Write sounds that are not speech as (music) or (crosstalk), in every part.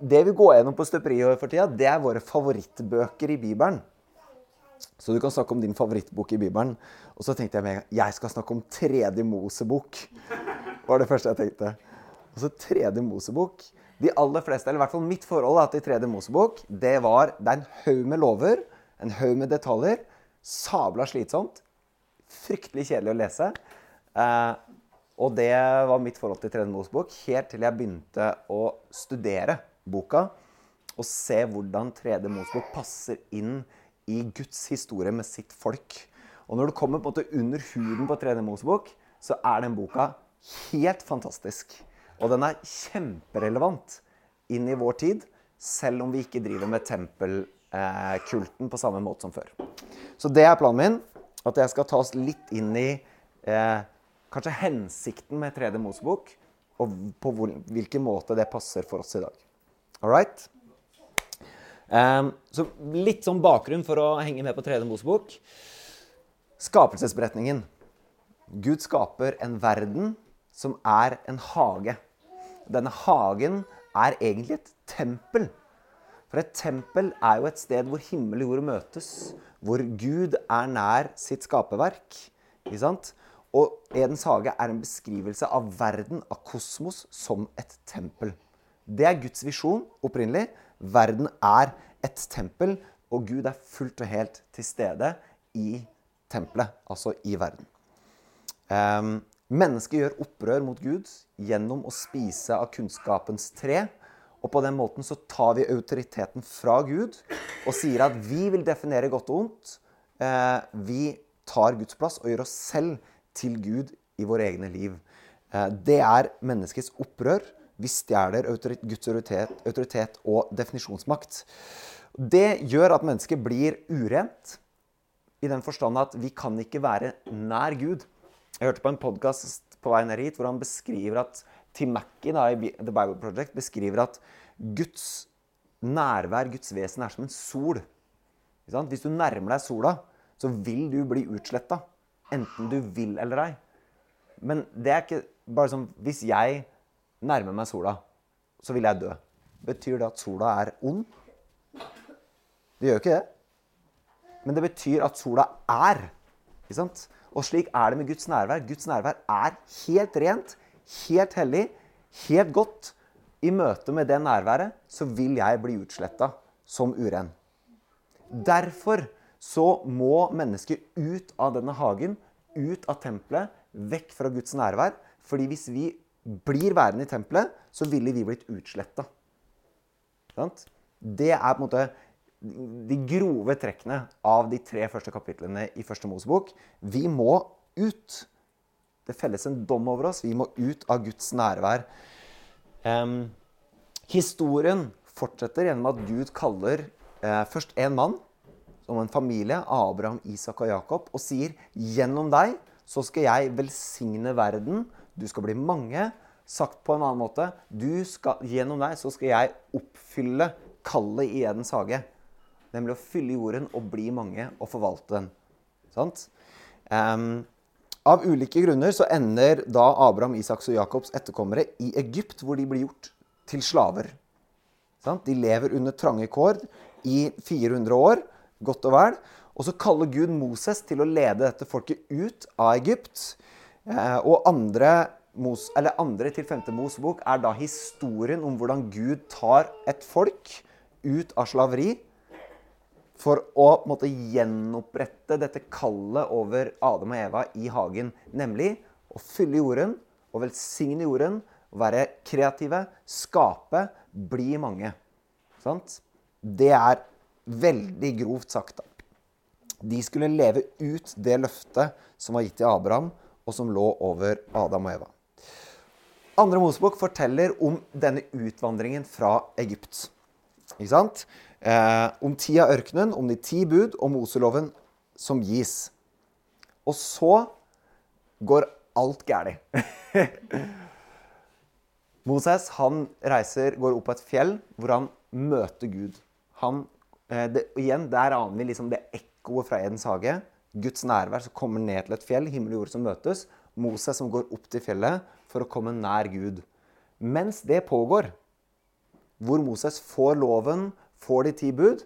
Det vi går gjennom på støperiet for tida, det er våre favorittbøker i Bibelen. Så du kan snakke om din favorittbok i Bibelen. Og så tenkte jeg med en gang jeg skal snakke om tredje Mosebok. var det første jeg tenkte. Og så tredje Mosebok. De aller fleste, eller i hvert fall mitt forhold til tredje Mosebok, det var det er en haug med lover, en haug med detaljer. Sabla slitsomt. Fryktelig kjedelig å lese. Eh, og det var mitt forhold til tredje Mosebok helt til jeg begynte å studere boka og se hvordan tredje Mosebok passer inn i Guds historie med sitt folk. Og når du kommer på en måte under huden på tredje Mosebok, så er den boka helt fantastisk. Og den er kjemperelevant inn i vår tid, selv om vi ikke driver med tempelkulten på samme måte som før. Så det er planen min. At jeg skal ta oss litt inn i eh, kanskje hensikten med tredje Mosebok, og på hvilken måte det passer for oss i dag. All right? Um, så litt sånn bakgrunn for å henge med på tredje Mosebok. Skapelsesberetningen. Gud skaper en verden som er en hage. Denne hagen er egentlig et tempel. For et tempel er jo et sted hvor himmel og jord møtes. Hvor Gud er nær sitt skaperverk. Og Edens hage er en beskrivelse av verden, av kosmos, som et tempel. Det er Guds visjon opprinnelig. Verden er et tempel, og Gud er fullt og helt til stede i tempelet, altså i verden. Um, mennesket gjør opprør mot Gud gjennom å spise av kunnskapens tre. Og på den måten så tar vi autoriteten fra Gud og sier at vi vil definere godt og ondt. Uh, vi tar Guds plass og gjør oss selv til Gud i våre egne liv. Uh, det er menneskets opprør. Vi stjeler Guds autoritet, autoritet og definisjonsmakt. Det gjør at mennesket blir urent, i den forstand at vi kan ikke være nær Gud. Jeg hørte på en podkast på vei ned hit hvor han beskriver at Tim Mackey da, i The Bible Project beskriver at Guds nærvær, Guds vesen, er som en sol. Hvis du nærmer deg sola, så vil du bli utsletta. Enten du vil eller ei. Men det er ikke bare sånn Hvis jeg nærmer meg sola, så vil jeg dø. Betyr det at sola er ond? Det gjør ikke det. Men det betyr at sola er. Ikke sant? Og slik er det med Guds nærvær. Guds nærvær er helt rent, helt hellig, helt godt. I møte med det nærværet så vil jeg bli utsletta som uren. Derfor så må mennesket ut av denne hagen, ut av tempelet, vekk fra Guds nærvær. Fordi hvis vi blir værende i tempelet, så ville vi blitt utsletta. Det er på en måte de grove trekkene av de tre første kapitlene i Første Mosebok. Vi må ut. Det felles en dom over oss. Vi må ut av Guds nærvær. Um, historien fortsetter gjennom at Gud kaller eh, først en mann som en familie, Abraham, Isak og Jakob, og sier gjennom deg så skal jeg velsigne verden. Du skal bli mange. Sagt på en annen måte skal, gjennom deg så skal jeg oppfylle kallet i Edens hage. Nemlig å fylle jorden og bli mange og forvalte den. Sant? Um, av ulike grunner så ender da Abraham, Isaks og Jakobs etterkommere i Egypt, hvor de blir gjort til slaver. Sant? De lever under trange kår i 400 år godt og vel. Og så kaller Gud Moses til å lede dette folket ut av Egypt. Eh, og andre, Mos, andre til femte Mosebok er da historien om hvordan Gud tar et folk ut av slaveri for å måtte gjenopprette dette kallet over Adam og Eva i hagen. Nemlig å fylle jorden og velsigne jorden, være kreative, skape, bli mange. Sant? Det er Veldig grovt sagt, da. De skulle leve ut det løftet som var gitt til Abraham, og som lå over Adam og Eva. Andre Mosebok forteller om denne utvandringen fra Egypt. Ikke sant? Eh, om av ørkenen, om de ti bud og Moseloven som gis. Og så går alt galt. (laughs) Moses han reiser, går opp på et fjell hvor han møter Gud. Han Eh, det, igjen, Der aner vi liksom det ekkoet fra Edens hage. Guds nærvær som kommer ned til et fjell, himmel og jord som møtes. Moses som går opp til fjellet for å komme nær Gud. Mens det pågår, hvor Moses får loven, får de ti bud,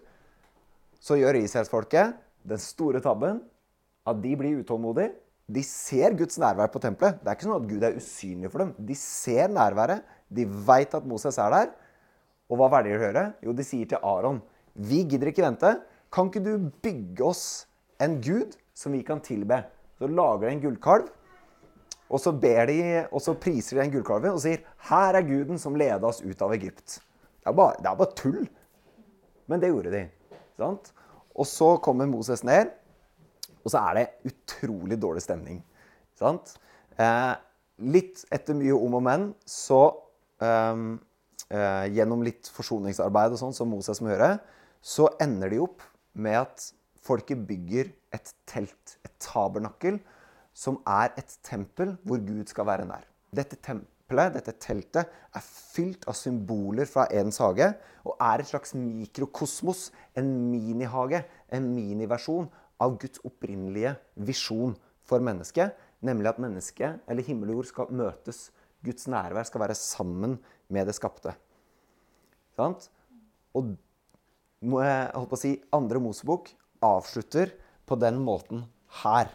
så gjør israelsfolket den store tabben at de blir utålmodige. De ser Guds nærvær på tempelet. Det er ikke sånn at Gud er usynlig for dem. De ser nærværet. De veit at Moses er der. Og hva velger de å gjøre? Jo, de sier til Aron Vi gidder ikke vente. Kan ikke du bygge oss en gud som vi kan tilbe? Så lager de en gullkalv. Og så, de, og så priser de den gullkalven og sier 'Her er guden som leda oss ut av Egypt'. Det er bare, det er bare tull. Men det gjorde de. Sant? Og så kommer Moses ned, og så er det utrolig dårlig stemning. Sant? Eh, litt etter mye om og men, så eh, eh, Gjennom litt forsoningsarbeid og sånn som Moses må gjøre, så ender de opp med at folket bygger et telt, et tabernakkel, som er et tempel hvor Gud skal være nær. Dette tempelet, dette teltet, er fylt av symboler fra Edens hage og er et slags mikrokosmos, en minihage, en miniversjon av Guds opprinnelige visjon for mennesket, nemlig at mennesket, eller himmel og jord, skal møtes. Guds nærvær skal være sammen med det skapte. Sant? Og jeg holdt på å si, andre Mosebok avslutter på den måten her.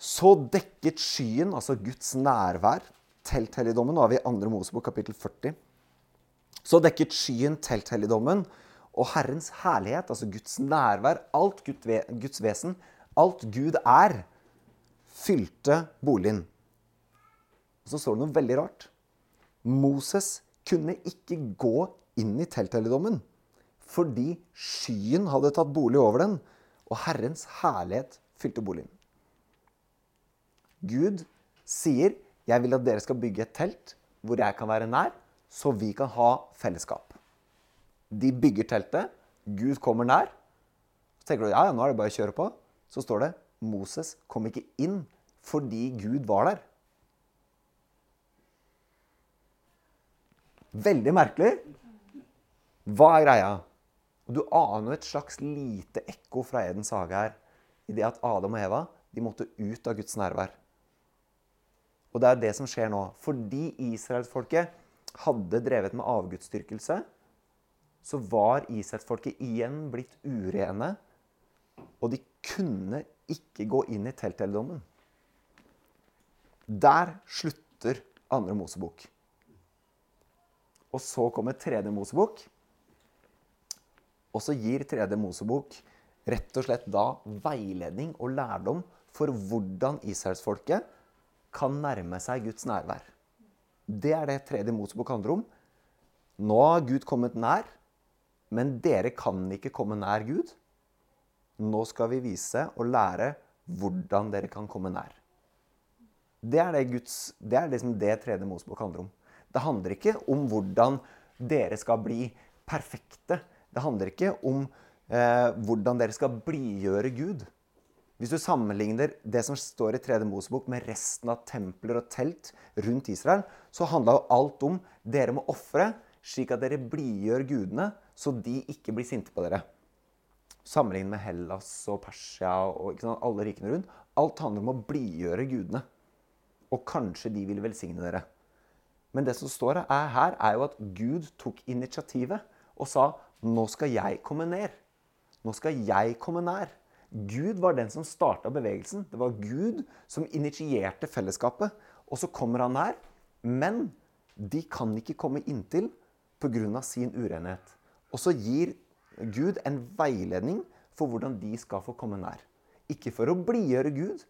Så dekket skyen, altså Guds nærvær, telthelligdommen. Nå er vi i 2. Mosebok, kapittel 40. Så dekket skyen telthelligdommen, og Herrens herlighet, altså Guds nærvær, alt Guds vesen, alt Gud er, fylte boligen. Og så står det noe veldig rart. Moses kunne ikke gå inn i telthelligdommen fordi skyen hadde tatt bolig over den, og Herrens herlighet fylte boligen. Gud sier, 'Jeg vil at dere skal bygge et telt hvor jeg kan være nær, så vi kan ha fellesskap'. De bygger teltet. Gud kommer nær. Så tenker du ja, ja, nå er det bare å kjøre på. Så står det Moses kom ikke inn fordi Gud var der. Veldig merkelig. Hva er greia? Og Du aner et slags lite ekko fra Edens hage her i det at Adam og Eva de måtte ut av Guds nærvær. Og det er det som skjer nå. Fordi israelsfolket hadde drevet med avgudsdyrkelse, så var israelsfolket igjen blitt urene. Og de kunne ikke gå inn i telthelligdommen. Der slutter andre Mosebok. Og så kommer tredje Mosebok. Og så gir tredje Mosebok rett og slett da veiledning og lærdom for hvordan israelsfolket kan nærme seg Guds nærvær. Det er det tredje Mosebok handler om. Nå har Gud kommet nær, men dere kan ikke komme nær Gud. Nå skal vi vise og lære hvordan dere kan komme nær. Det er det, Guds, det, er liksom det tredje Mosebok handler om. Det handler ikke om hvordan dere skal bli perfekte det handler ikke om eh, hvordan dere skal blidgjøre Gud. Hvis du sammenligner det som står i 3. Mosebok med resten av templer og telt rundt Israel, så handla jo alt om dere må ofre slik at dere blidgjør gudene, så de ikke blir sinte på dere. Sammenlignet med Hellas og Persia og sant, alle rikene rundt. Alt handler om å blidgjøre gudene. Og kanskje de vil velsigne dere. Men det som står her, er jo at Gud tok initiativet og sa nå skal jeg komme ned. Nå skal jeg komme nær. Gud var den som starta bevegelsen. Det var Gud som initierte fellesskapet. Og så kommer han nær. Men de kan ikke komme inntil pga. sin urenhet. Og så gir Gud en veiledning for hvordan de skal få komme nær. Ikke for å blidgjøre Gud,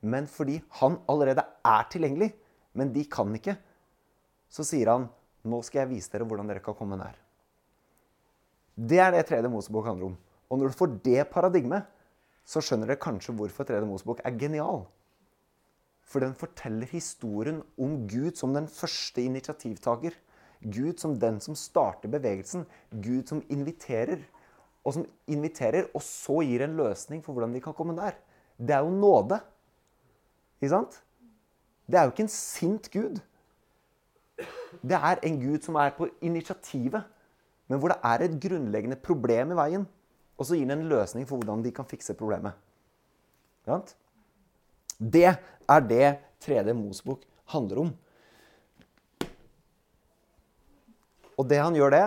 men fordi han allerede er tilgjengelig. Men de kan ikke. Så sier han, 'Nå skal jeg vise dere hvordan dere kan komme nær'. Det er det tredje Mosebok handler om. Og når du får det paradigmet, så skjønner dere kanskje hvorfor tredje Mosebok er genial. For den forteller historien om Gud som den første initiativtaker. Gud som den som starter bevegelsen. Gud som inviterer. Og som inviterer, og så gir en løsning for hvordan vi kan komme der. Det er jo nåde. Ikke sant? Det er jo ikke en sint Gud. Det er en Gud som er på initiativet men hvor det er et grunnleggende problem i veien. Og så gir den en løsning for hvordan de kan fikse problemet. Det er det tredje Mosebok handler om. og det han gjør det,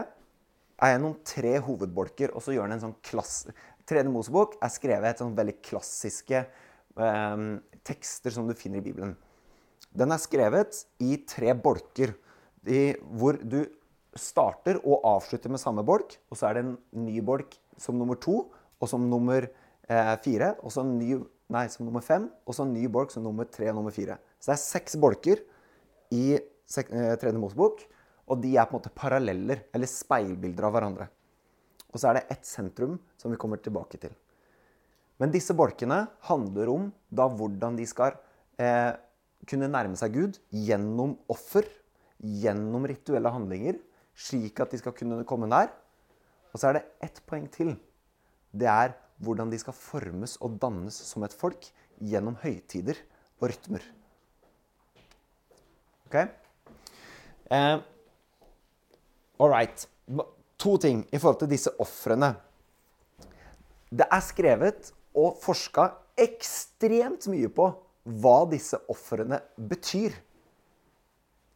er gjennom tre hovedbolker. Og så gjør han en sånn klass... Tredje Mosebok er skrevet et sånn veldig klassiske eh, tekster som du finner i Bibelen. Den er skrevet i tre bolker, i, hvor du starter og avslutter med samme bolk. Og så er det en ny bolk som nummer to, og som nummer eh, fire. Og så en ny, nei, som nummer fem, og så en ny bolk som nummer tre og nummer fire. Så det er seks bolker i eh, Tredje Mosebok, og de er på en måte paralleller, eller speilbilder av hverandre. Og så er det ett sentrum som vi kommer tilbake til. Men disse bolkene handler om da hvordan de skal eh, kunne nærme seg Gud gjennom offer, gjennom rituelle handlinger, slik at de skal kunne komme nær. Og så er det ett poeng til. Det er hvordan de skal formes og dannes som et folk gjennom høytider og rytmer. Ok? Eh, All right. To ting i forhold til disse ofrene. Det er skrevet og forska ekstremt mye på hva disse ofrene betyr.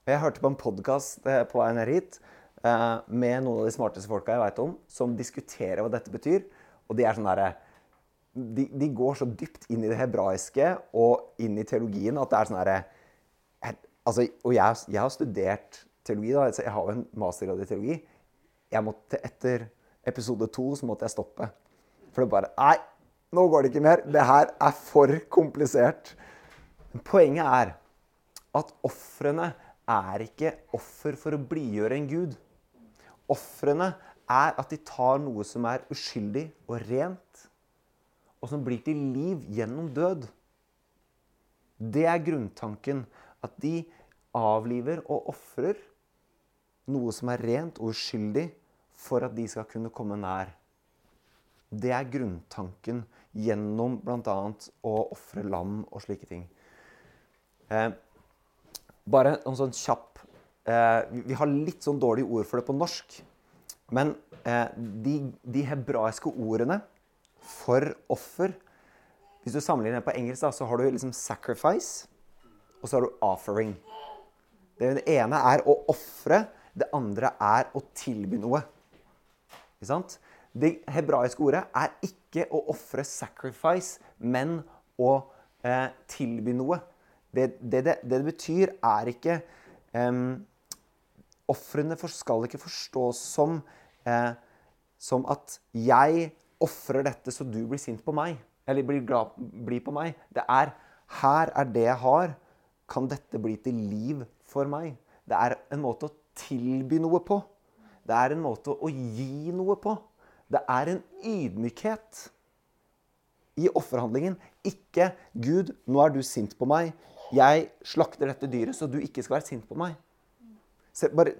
Jeg hørte på en podkast eh, på vei ned hit med noen av de smarteste folka jeg vet om, som diskuterer hva dette betyr. Og de er sånn derre de, de, går så dypt inn i det hebraiske og inn i teologien at det er sånn herre altså, Og jeg, jeg, har studert teologi, da. Jeg har jo en mastergrad i teologi. Jeg måtte, etter episode to så måtte jeg stoppe. For det bare Nei, nå går det ikke mer. Det her er for komplisert. Poenget er at ofrene er ikke offer for å blidgjøre en gud. Ofrene er at de tar noe som er uskyldig og rent, og som blir til liv gjennom død. Det er grunntanken. At de avliver og ofrer noe som er rent og uskyldig, for at de skal kunne komme nær. Det er grunntanken gjennom bl.a. å ofre lam og slike ting. Eh, bare en sånn kjapp Vi har litt sånn dårlige ord for det på norsk. Men eh, de, de, hebraiske ordene for offer Hvis du sammenligner det på engelsk, da, så har du liksom 'sacrifice', og så har du 'offering'. Det ene er å ofre. Det andre er å tilby noe. Ikke sant? Det hebraiske ordet er ikke å ofre 'sacrifice', men å eh, tilby noe. Det det, det det, betyr, er ikke um, Ofrene skal ikke forstås som, eh, som at 'jeg ofrer dette så du blir sint på meg', eller blir glad blir på meg. Det er 'her er det jeg har'. Kan dette bli til liv for meg? Det er en måte å tilby noe på. Det er en måte å gi noe på. Det er en ydmykhet i offerhandlingen. Ikke 'Gud, nå er du sint på meg. Jeg slakter dette dyret, så du ikke skal være sint på meg'. Bare,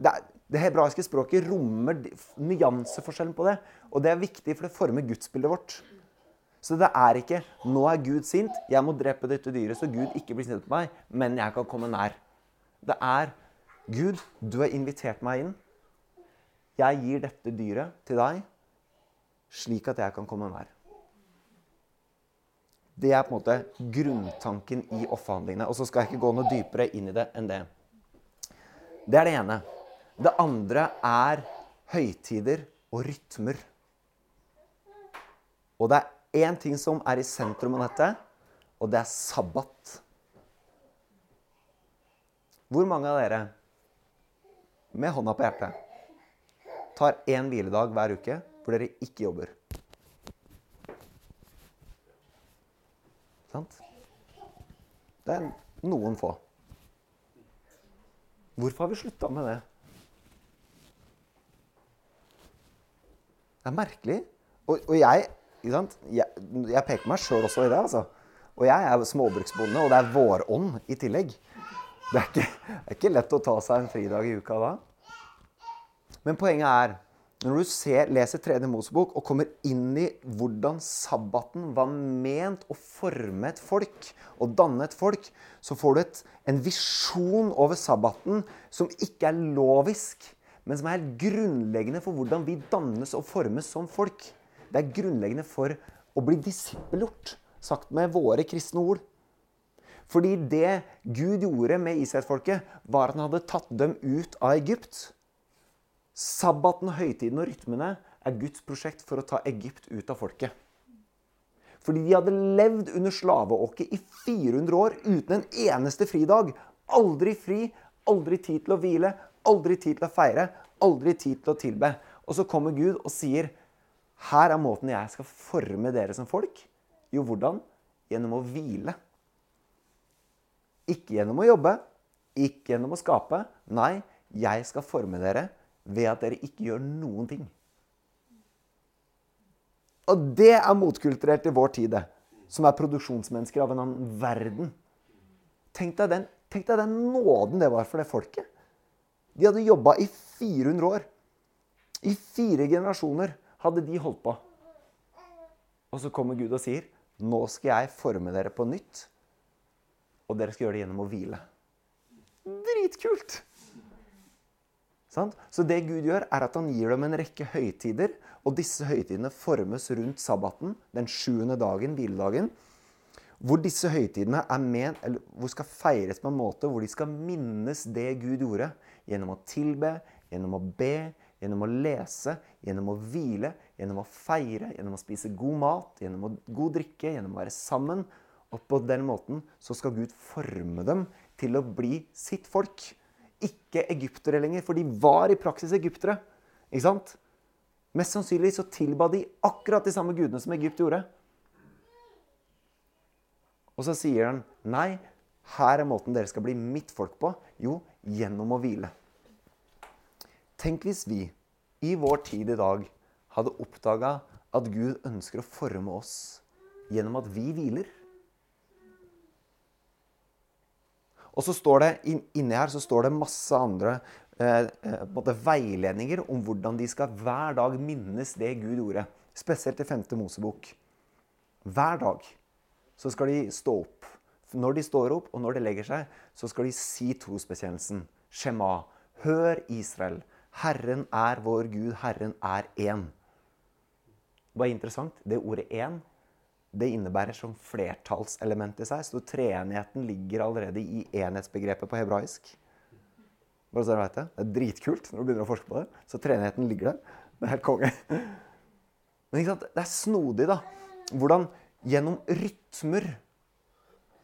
det, det, hebraiske språket rommer nyanseforskjellen på det. Og det er viktig, for det former gudsbildet vårt. Så det er ikke 'Nå er Gud sint. Jeg må drepe dette dyret, så Gud ikke blir sint på meg', men jeg kan komme nær. Det er 'Gud, du har invitert meg inn'. Jeg gir dette dyret til deg, slik at jeg kan komme nær. Det er på en måte grunntanken i offerhandlingene. Og så skal jeg ikke gå noe dypere inn i det enn det. Det er det ene. Det andre er høytider og rytmer. Og det er én ting som er i sentrum av dette, og det er sabbat. Hvor mange av dere, med hånda på hjertet, tar én hviledag hver uke hvor dere ikke jobber. Sant? Det er noen få. Hvorfor har vi slutta med det? Det er merkelig. Og, og jeg, jeg, jeg peker meg sjøl også i det. altså. Og jeg er småbruksbonde, og det er vårånd i tillegg. Det er, ikke, det er ikke lett å ta seg en fridag i uka da. Men poenget er når du ser, leser 3. Mosebok og kommer inn i hvordan sabbaten var ment å forme et folk og danne et folk, så får du et, en visjon over sabbaten som ikke er lovisk, men som er helt grunnleggende for hvordan vi dannes og formes som folk. Det er grunnleggende for å bli disippelgjort, sagt med våre kristne ord. Fordi det Gud gjorde med israelsfolket, var at han hadde tatt dem ut av Egypt. Sabbaten, høytiden og rytmene er Guds prosjekt for å ta Egypt ut av folket. Fordi de hadde levd under slaveåket i 400 år uten en eneste fridag. Aldri fri, aldri tid til å hvile, aldri tid til å feire, aldri tid til å tilbe. Og så kommer Gud og sier, 'Her er måten jeg skal forme dere som folk.' Jo, hvordan? Gjennom å hvile. Ikke gjennom å jobbe, ikke gjennom å skape. Nei, jeg skal forme dere ved at dere ikke gjør noen ting. Og det er motkulturert i vår tid, det. Som er produksjonsmennesker av en annen verden. Tenk deg, den, tenk deg den nåden det var for det folket. De hadde jobba i 400 år. I fire generasjoner hadde de holdt på. Og så kommer Gud og sier, 'Nå skal jeg forme dere på nytt.' Og dere skal gjøre det gjennom å hvile. Dritkult! Så det Gud gjør, er at han gir dem en rekke høytider. Og disse høytidene formes rundt sabbaten, den sjuende dagen, hviledagen. Hvor disse høytidene hvor skal feires på en måte hvor de skal minnes det Gud gjorde. Gjennom å tilbe, gjennom å be, gjennom å lese, gjennom å hvile, gjennom å feire, gjennom å spise god mat, gjennom å god drikke, gjennom å være sammen. Og på den måten så skal Gud forme dem til å bli sitt folk ikke egyptere lenger, for de var i praksis egyptere. Ikke sant? Mest sannsynlig så tilba de akkurat de samme gudene som Egypt gjorde. Og så sier han, 'Nei, her er måten dere skal bli mitt folk på.' Jo, gjennom å hvile. Tenk hvis vi i vår tid i dag hadde oppdaga at Gud ønsker å forme oss gjennom at vi hviler. Og så står det inni her så står det masse andre eh, eh veiledninger om hvordan de skal hver dag minnes det Gud gjorde. Spesielt i 5. Mosebok. Hver dag så skal de stå opp. Når de står opp, og når de legger seg, så skal de si trosbekjennelsen. Shema. Hør, Israel. Herren er vår Gud. Herren er én. Hva er interessant? Det ordet 'én' det innebærer som flertallselement i seg. Så treenigheten ligger allerede i enhetsbegrepet på hebraisk. Bare så dere vet Det Det er dritkult når du begynner å forske på det. Så treenigheten ligger der. Det er helt konge. Men det er snodig, da. Hvordan gjennom rytmer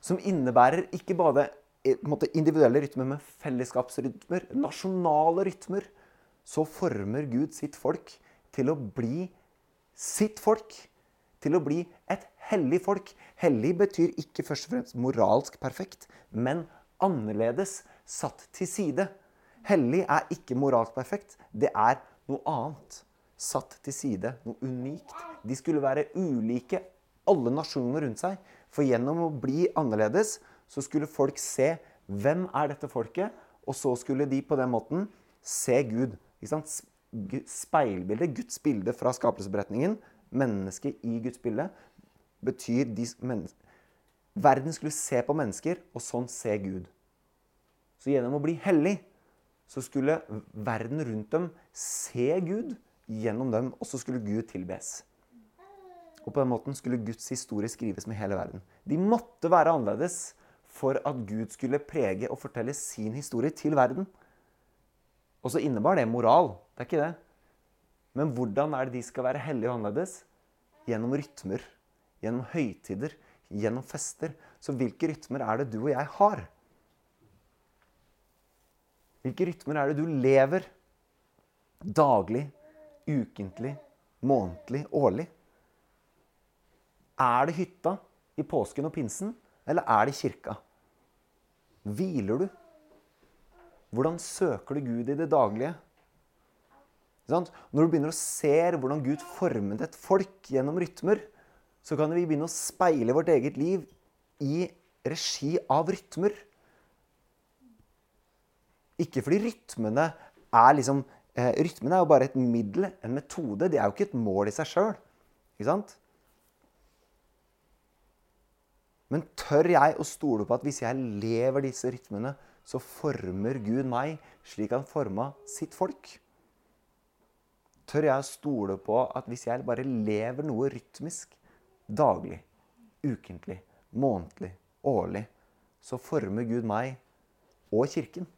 som innebærer ikke bare eh, måte, individuelle rytmer, men fellesskapsrytmer, nasjonale rytmer, så former Gud sitt folk til å bli sitt folk. Til å bli et hellig folk. Hellig betyr ikke først og fremst moralsk perfekt, men annerledes, satt til side. Hellig er ikke moralsk perfekt. Det er noe annet. Satt til side. Noe unikt. De skulle være ulike, alle nasjonene rundt seg. For gjennom å bli annerledes så skulle folk se hvem er dette folket, og så skulle de på den måten se Gud. Speilbildet, Guds bilde fra skapelsesberetningen, mennesket i Guds bilde, betyr de Verden skulle se på mennesker, og sånn se Gud. Så gjennom å bli hellig så skulle verden rundt dem se Gud gjennom dem, og så skulle Gud tilbes. Og på den måten skulle Guds historie skrives med hele verden. De måtte være annerledes for at Gud skulle prege og fortelle sin historie til verden. Og så innebar det moral. Det er ikke det. Men hvordan er det de skal være hellige og annerledes? Gjennom rytmer gjennom høytider, gjennom fester. Så hvilke rytmer er det du og jeg har? Hvilke rytmer er det du lever daglig, ukentlig, månedlig, årlig? Er det hytta i påsken og pinsen, eller er det kirka? Hviler du? Hvordan søker du Gud i det daglige? Når du begynner å se hvordan Gud formet et folk gjennom rytmer, så kan vi begynne å speile vårt eget liv i regi av rytmer. Ikke fordi rytmene er liksom eh, Rytmene er jo bare et middel, en metode. Det er jo ikke et mål i seg sjøl. Ikke sant? Men tør jeg å stole på at hvis jeg lever disse rytmene, så former Gud meg slik han forma sitt folk? Tør jeg å stole på at hvis jeg bare lever noe rytmisk, daglig, ukentlig, månedlig, årlig, så former Gud meg og Kirken.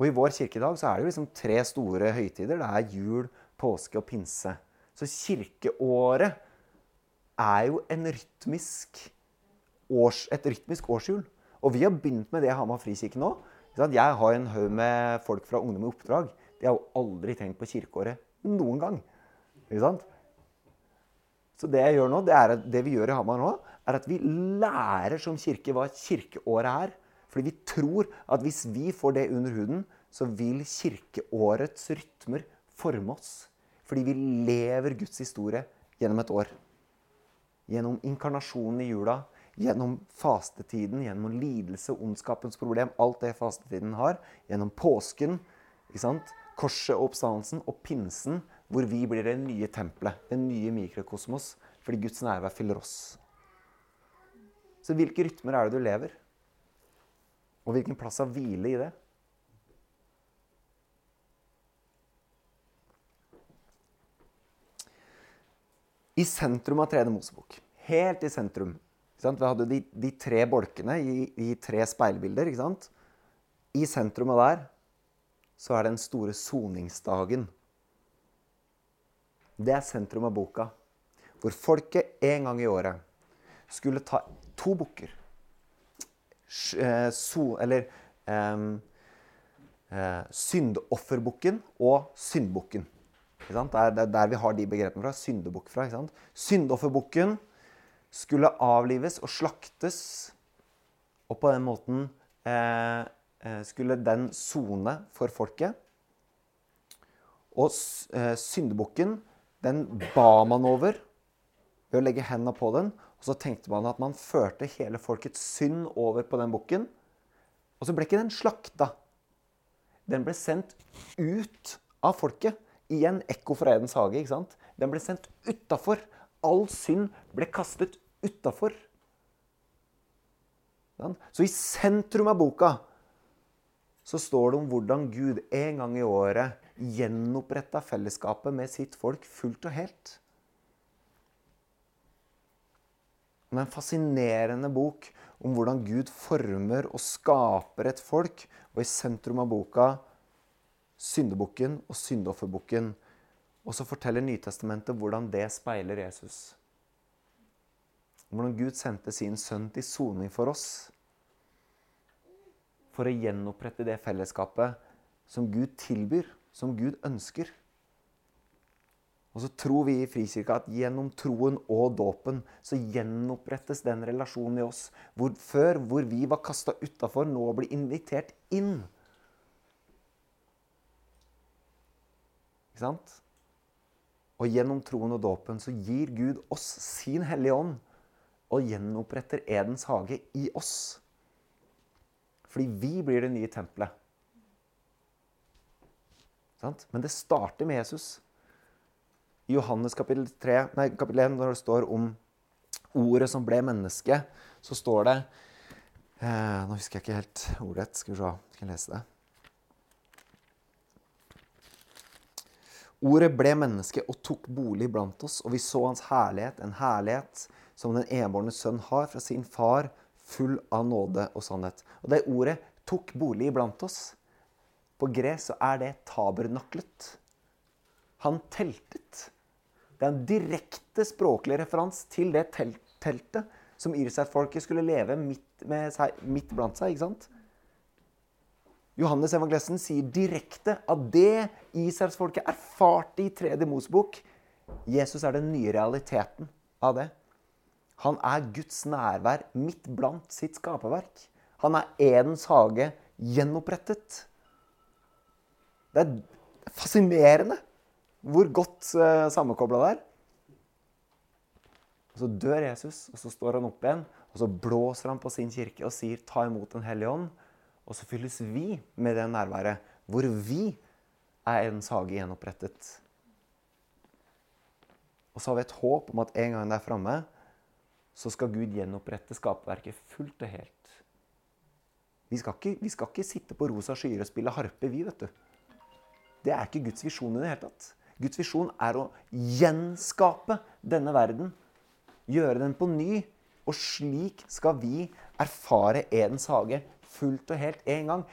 Og i vår kirke i dag så er det jo liksom tre store høytider. Det er jul, påske og pinse. Så kirkeåret er jo rytmisk års, et rytmisk årshjul. Og vi har begynt med det i Hamar frikirke nå. Jeg har en haug med folk fra Ungdom i oppdrag. De har jo aldri tenkt på kirkeåret noen gang. Ikke sant? Så det jeg gjør nå, det, er, det vi gjør i Hamar nå, er at vi lærer som kirke hva kirkeåret er. Fordi vi tror at hvis vi får det under huden, så vil kirkeårets rytmer forme oss. Fordi vi lever Guds historie gjennom et år. Gjennom inkarnasjonen i jula, gjennom fastetiden, gjennom lidelse, ondskapens problem, alt det fastetiden har. Gjennom påsken, korset og oppstandelsen, og pinsen, hvor vi blir det nye tempelet, det nye mikrokosmos, fordi Guds nærvær fyller oss. Så hvilke rytmer er det du lever? Og hvilken plass av hvile i det? I sentrum av Tredje Mosebok, helt i sentrum Vi hadde de, de tre bolkene i, i, tre speilbilder. I sentrum av der så er den store soningsdagen. Det er sentrum av boka. Hvor folket en gang i året skulle ta to bukker. So, eller um, uh, syndofferbukken og syndbukken. Det er der vi har de begrepene fra. Syndebukk fra. Syndofferbukken skulle avlives og slaktes, og på den måten eh, Eh, skulle den sone for folket. Og eh, syndebukken, den ba man over ved å legge hendene på den. Og så tenkte man at man førte hele folkets synd over på den bukken. Og så ble ikke den slakta. Den ble sendt ut av folket. Igjen ekko fra Edens hage. ikke sant? Den ble sendt utafor. All synd ble kastet utafor. Så i sentrum av boka så står det om hvordan Gud en gang i året gjenoppretta fellesskapet med sitt folk fullt og helt. Det er en fascinerende bok om hvordan Gud former og skaper et folk. Og i sentrum av boka syndebukken og syndofferbukken. Og så forteller Nytestamentet hvordan det speiler Jesus. Hvordan Gud sendte sin sønn til soning for oss for å gjenopprette det fellesskapet som Gud tilbyr, som Gud ønsker. Og så tror vi i Frikirka at gjennom troen og dåpen så gjenopprettes den relasjonen i oss. Hvor før, hvor vi var kasta utafor, nå blir invitert inn. Ikke sant? Og gjennom troen og dåpen så gir Gud oss sin Hellige Ånd og gjenoppretter Edens hage i oss. Fordi vi blir det nye tempelet. Men det starter med Jesus. I Johannes kapittel, 3, nei, kapittel 1, når det står om ordet som ble menneske, så står det eh, Nå husker jeg ikke helt ordet. Skal vi se. Skal jeg lese det? Ordet ble menneske og tok bolig blant oss, og vi så hans herlighet, en herlighet som den enbårne sønn har fra sin far, full av nåde og sannhet. Og det ordet tok bolig iblant oss. På gresk så er det tabernaklet. Han teltet. Det er en direkte språklig referans til det teltet som Irseit-folket skulle leve midt, seg, midt, blant seg. ikke sant? Johannes evangelisten sier direkte at det Israelsfolket erfarte i tredje Mosebok Jesus er den nye realiteten av det. Han er Guds nærvær midt blant sitt skaperverk. Han er Edens hage gjenopprettet. Det er fascinerende hvor godt uh, sammenkobla det er. Og Så dør Jesus, og så står han opp igjen, og så blåser han på sin kirke og sier 'ta imot Den hellige ånd'. Og så fylles vi med det nærværet, hvor vi er Edens hage gjenopprettet. Og så har vi et håp om at en gang det er framme, så skal Gud gjenopprette skaperverket fullt og helt. Vi skal, ikke, vi skal ikke sitte på rosa skyer og spille harpe, vi, vet du. Det er ikke Guds visjon i det hele tatt. Guds visjon er å gjenskape denne verden. Gjøre den på ny. Og slik skal vi erfare Edens hage fullt og helt en gang.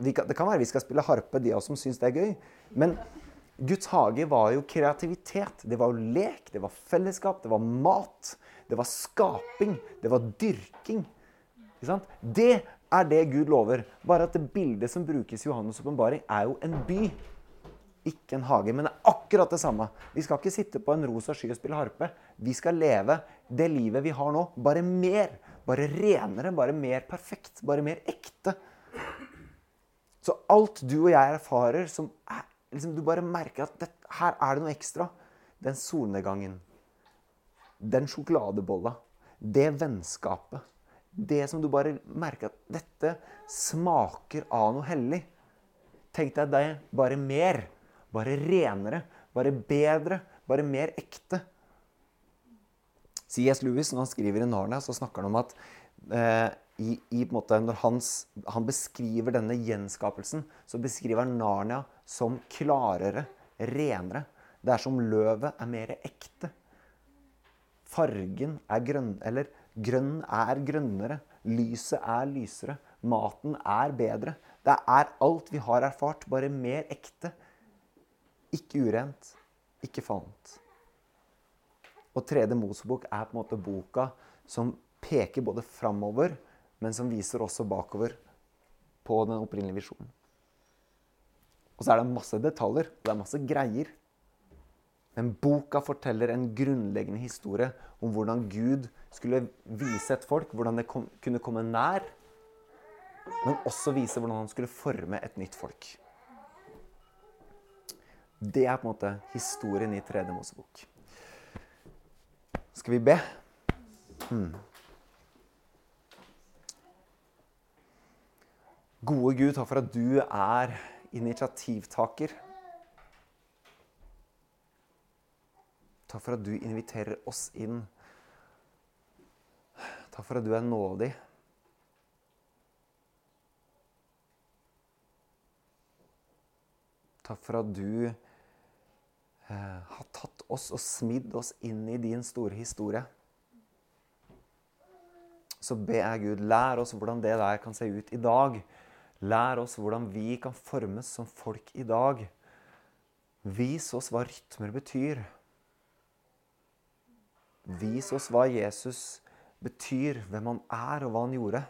Det kan være vi skal spille harpe, de av oss som syns det er gøy. Men Guds hage var jo kreativitet. Det var jo lek, det var fellesskap, det var mat. Det var skaping, det var dyrking. Det er det Gud lover. Bare at det bildet som brukes i Johannes' åpenbaring, er jo en by. Ikke en hage, men det er akkurat det samme. Vi skal ikke sitte på en rosa sky og spille harpe. Vi skal leve det livet vi har nå, bare mer. Bare renere, bare mer perfekt, bare mer ekte. Så alt du og jeg erfarer som er, liksom, Du bare merker at det, her er det noe ekstra. Den solnedgangen, den sjokoladebolla, det vennskapet. Det som du bare merker at dette smaker av noe hellig. Tenk deg det bare mer. Bare renere. Bare bedre. Bare mer ekte. C.S. Lewis, når han skriver i Narnia, så snakker han om at eh, i, i, måte, når hans, han beskriver denne gjenskapelsen, så beskriver han Narnia som klarere, renere. Det er som løvet er mer ekte. Fargen er grønn, eller grønn er grønnere. Lyset er lysere. Maten er bedre. Det er alt vi har erfart, bare mer ekte. Ikke urent, ikke fant. Og tredje Mosebok er på en måte boka som peker både framover, men som viser også bakover på den opprinnelige visjonen. Og så er det masse detaljer, og det er masse greier. Men boka forteller en grunnleggende historie om hvordan Gud skulle vise et folk, hvordan det kom, kunne komme nær, men også vise hvordan han skulle forme et nytt folk. Det er på en måte historien i tredje Mosebok. Skal vi be? Hmm. Gode Gud, takk for at du er initiativtaker. Takk for at du inviterer oss inn. Takk for at du er nådig. Takk for at du Eh, har tatt oss og smidd oss inn i din store historie. Så ber jeg Gud, lær oss hvordan det der kan se ut i dag. Lær oss hvordan vi kan formes som folk i dag. Vis oss hva rytmer betyr. Vis oss hva Jesus betyr, hvem han er, og hva han gjorde.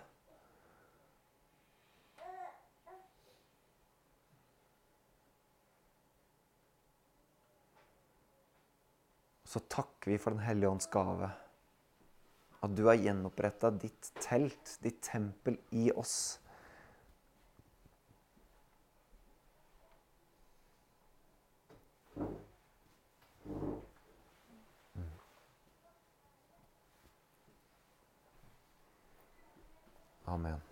så takker vi for Den hellige ånds gave. At du har gjenoppretta ditt telt, ditt tempel, i oss. Amen.